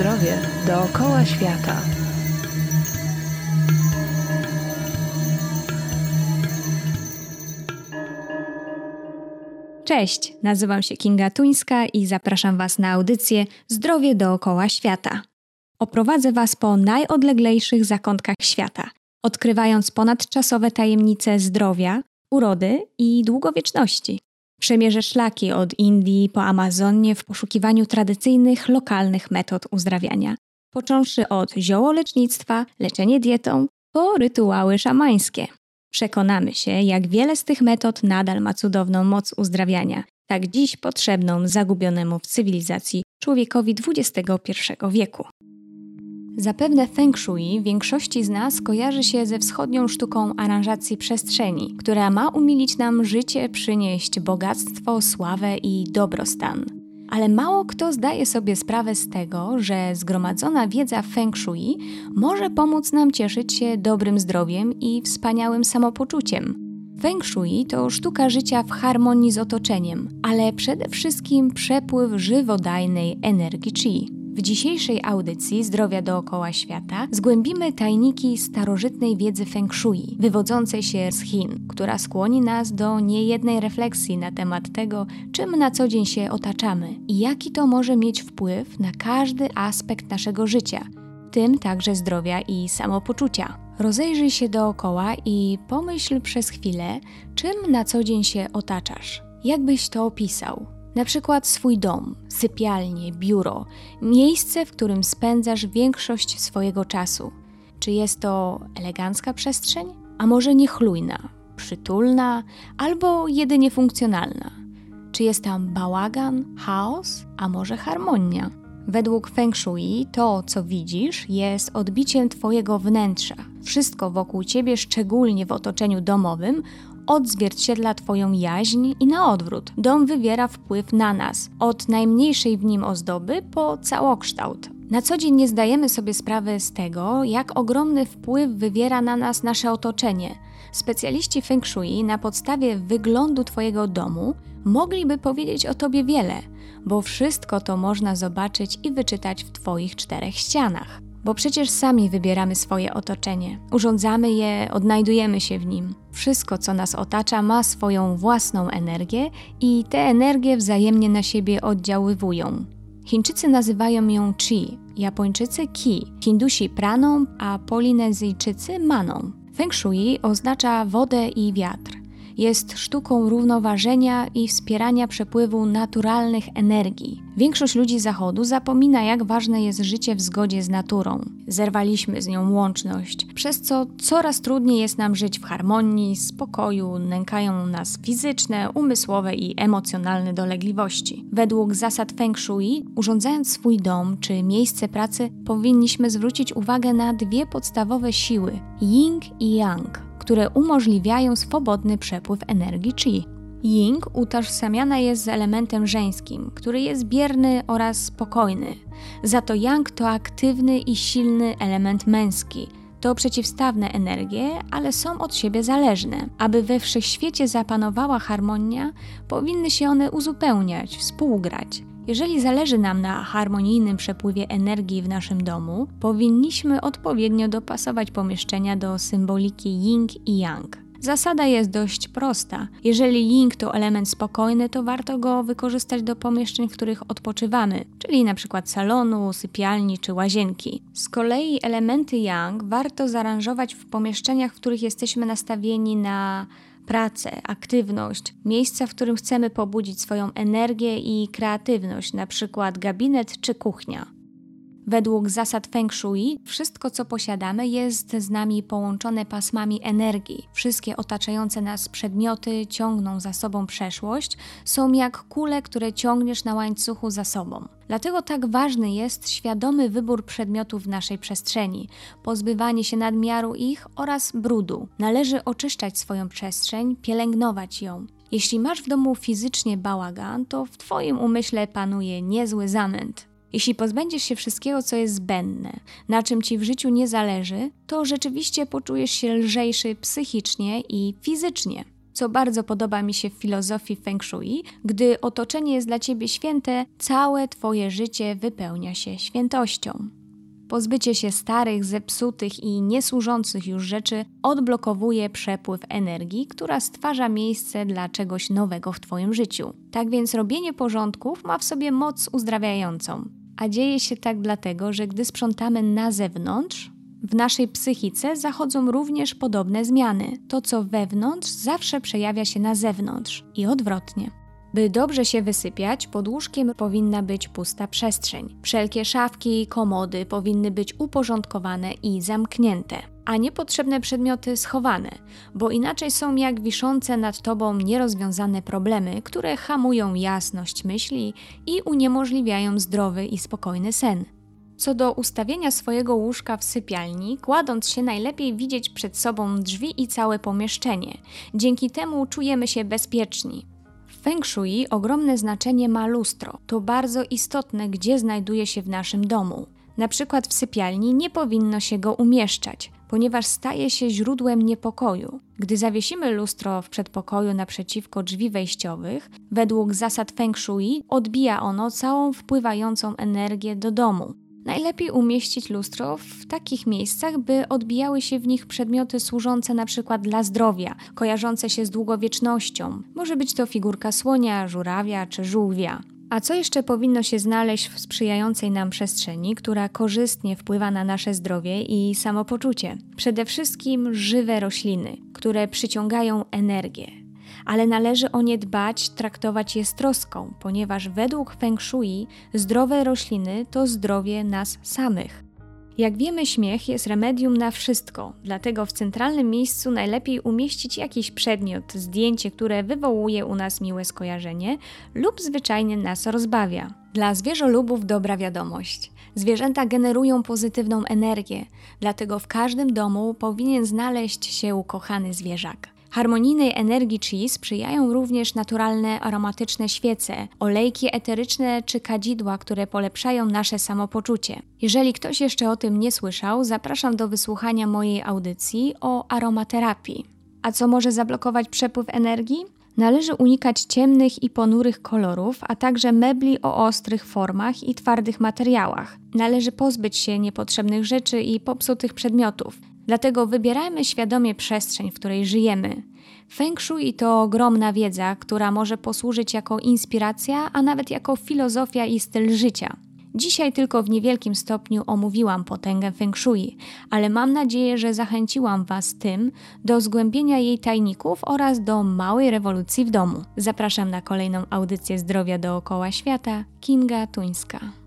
zdrowie dookoła świata. Cześć, nazywam się Kinga Tuńska i zapraszam Was na audycję Zdrowie dookoła świata. Oprowadzę Was po najodleglejszych zakątkach świata, odkrywając ponadczasowe tajemnice zdrowia, urody i długowieczności. Przemierzę szlaki od Indii po Amazonię w poszukiwaniu tradycyjnych, lokalnych metod uzdrawiania, począwszy od ziołolecznictwa, leczenie dietą, po rytuały szamańskie. Przekonamy się, jak wiele z tych metod nadal ma cudowną moc uzdrawiania, tak dziś potrzebną zagubionemu w cywilizacji człowiekowi XXI wieku. Zapewne Feng Shui większości z nas kojarzy się ze wschodnią sztuką aranżacji przestrzeni, która ma umilić nam życie, przynieść bogactwo, sławę i dobrostan. Ale mało kto zdaje sobie sprawę z tego, że zgromadzona wiedza Feng Shui może pomóc nam cieszyć się dobrym zdrowiem i wspaniałym samopoczuciem. Feng Shui to sztuka życia w harmonii z otoczeniem, ale przede wszystkim przepływ żywodajnej energii Qi. W dzisiejszej audycji Zdrowia dookoła świata zgłębimy tajniki starożytnej wiedzy Feng Shui, wywodzącej się z Chin, która skłoni nas do niejednej refleksji na temat tego, czym na co dzień się otaczamy i jaki to może mieć wpływ na każdy aspekt naszego życia, w tym także zdrowia i samopoczucia. Rozejrzyj się dookoła i pomyśl przez chwilę, czym na co dzień się otaczasz. Jak byś to opisał? Na przykład swój dom, sypialnię, biuro, miejsce, w którym spędzasz większość swojego czasu. Czy jest to elegancka przestrzeń, a może niechlujna, przytulna albo jedynie funkcjonalna? Czy jest tam bałagan, chaos, a może harmonia? Według Feng Shui to, co widzisz, jest odbiciem Twojego wnętrza. Wszystko wokół Ciebie, szczególnie w otoczeniu domowym, odzwierciedla Twoją jaźń i na odwrót. Dom wywiera wpływ na nas, od najmniejszej w nim ozdoby po całokształt. Na co dzień nie zdajemy sobie sprawy z tego, jak ogromny wpływ wywiera na nas nasze otoczenie. Specjaliści Feng Shui na podstawie wyglądu Twojego domu mogliby powiedzieć o Tobie wiele, bo wszystko to można zobaczyć i wyczytać w Twoich czterech ścianach. Bo przecież sami wybieramy swoje otoczenie, urządzamy je, odnajdujemy się w nim. Wszystko, co nas otacza, ma swoją własną energię i te energie wzajemnie na siebie oddziaływują. Chińczycy nazywają ją Chi, Japończycy Ki, Hindusi praną, a Polinezyjczycy maną. Feng Shui oznacza wodę i wiatr jest sztuką równoważenia i wspierania przepływu naturalnych energii. Większość ludzi Zachodu zapomina, jak ważne jest życie w zgodzie z naturą. Zerwaliśmy z nią łączność, przez co coraz trudniej jest nam żyć w harmonii, spokoju, nękają nas fizyczne, umysłowe i emocjonalne dolegliwości. Według zasad Feng Shui, urządzając swój dom czy miejsce pracy, powinniśmy zwrócić uwagę na dwie podstawowe siły: Ying i Yang które umożliwiają swobodny przepływ energii Qi. Ying utożsamiana jest z elementem żeńskim, który jest bierny oraz spokojny. Za to Yang to aktywny i silny element męski. To przeciwstawne energie, ale są od siebie zależne. Aby we wszechświecie zapanowała harmonia, powinny się one uzupełniać, współgrać. Jeżeli zależy nam na harmonijnym przepływie energii w naszym domu, powinniśmy odpowiednio dopasować pomieszczenia do symboliki yin i yang. Zasada jest dość prosta. Jeżeli yin to element spokojny, to warto go wykorzystać do pomieszczeń, w których odpoczywamy, czyli np. salonu, sypialni czy łazienki. Z kolei elementy yang warto zaaranżować w pomieszczeniach, w których jesteśmy nastawieni na pracę, aktywność, miejsca, w którym chcemy pobudzić swoją energię i kreatywność, na przykład gabinet czy kuchnia. Według zasad Feng Shui, wszystko co posiadamy jest z nami połączone pasmami energii. Wszystkie otaczające nas przedmioty ciągną za sobą przeszłość, są jak kule, które ciągniesz na łańcuchu za sobą. Dlatego tak ważny jest świadomy wybór przedmiotów w naszej przestrzeni, pozbywanie się nadmiaru ich oraz brudu. Należy oczyszczać swoją przestrzeń, pielęgnować ją. Jeśli masz w domu fizycznie bałagan, to w Twoim umyśle panuje niezły zamęt. Jeśli pozbędziesz się wszystkiego, co jest zbędne, na czym ci w życiu nie zależy, to rzeczywiście poczujesz się lżejszy psychicznie i fizycznie. co bardzo podoba mi się w filozofii Feng Shui. Gdy otoczenie jest dla ciebie święte, całe twoje życie wypełnia się świętością. Pozbycie się starych, zepsutych i niesłużących już rzeczy odblokowuje przepływ energii, która stwarza miejsce dla czegoś nowego w Twoim życiu. Tak więc robienie porządków ma w sobie moc uzdrawiającą. A dzieje się tak dlatego, że gdy sprzątamy na zewnątrz, w naszej psychice zachodzą również podobne zmiany. To, co wewnątrz, zawsze przejawia się na zewnątrz i odwrotnie. By dobrze się wysypiać, pod łóżkiem powinna być pusta przestrzeń. Wszelkie szafki i komody powinny być uporządkowane i zamknięte, a niepotrzebne przedmioty schowane, bo inaczej są jak wiszące nad tobą nierozwiązane problemy, które hamują jasność myśli i uniemożliwiają zdrowy i spokojny sen. Co do ustawienia swojego łóżka w sypialni, kładąc się najlepiej widzieć przed sobą drzwi i całe pomieszczenie. Dzięki temu czujemy się bezpieczni. Feng Shui ogromne znaczenie ma lustro. To bardzo istotne, gdzie znajduje się w naszym domu. Na przykład w sypialni nie powinno się go umieszczać, ponieważ staje się źródłem niepokoju. Gdy zawiesimy lustro w przedpokoju naprzeciwko drzwi wejściowych, według zasad Feng Shui odbija ono całą wpływającą energię do domu. Najlepiej umieścić lustro w takich miejscach, by odbijały się w nich przedmioty służące na przykład dla zdrowia, kojarzące się z długowiecznością. Może być to figurka słonia, żurawia czy żółwia. A co jeszcze powinno się znaleźć w sprzyjającej nam przestrzeni, która korzystnie wpływa na nasze zdrowie i samopoczucie? Przede wszystkim żywe rośliny, które przyciągają energię ale należy o nie dbać, traktować je z troską, ponieważ według Feng Shui zdrowe rośliny to zdrowie nas samych. Jak wiemy, śmiech jest remedium na wszystko, dlatego w centralnym miejscu najlepiej umieścić jakiś przedmiot, zdjęcie, które wywołuje u nas miłe skojarzenie lub zwyczajnie nas rozbawia. Dla zwierzolubów dobra wiadomość. Zwierzęta generują pozytywną energię, dlatego w każdym domu powinien znaleźć się ukochany zwierzak. Harmonijnej energii chi sprzyjają również naturalne aromatyczne świece, olejki eteryczne czy kadzidła, które polepszają nasze samopoczucie. Jeżeli ktoś jeszcze o tym nie słyszał, zapraszam do wysłuchania mojej audycji o aromaterapii. A co może zablokować przepływ energii? Należy unikać ciemnych i ponurych kolorów, a także mebli o ostrych formach i twardych materiałach. Należy pozbyć się niepotrzebnych rzeczy i popsutych przedmiotów. Dlatego wybierajmy świadomie przestrzeń, w której żyjemy. Feng Shui to ogromna wiedza, która może posłużyć jako inspiracja, a nawet jako filozofia i styl życia. Dzisiaj tylko w niewielkim stopniu omówiłam potęgę Feng Shui, ale mam nadzieję, że zachęciłam Was tym do zgłębienia jej tajników oraz do małej rewolucji w domu. Zapraszam na kolejną audycję zdrowia dookoła świata. Kinga Tuńska.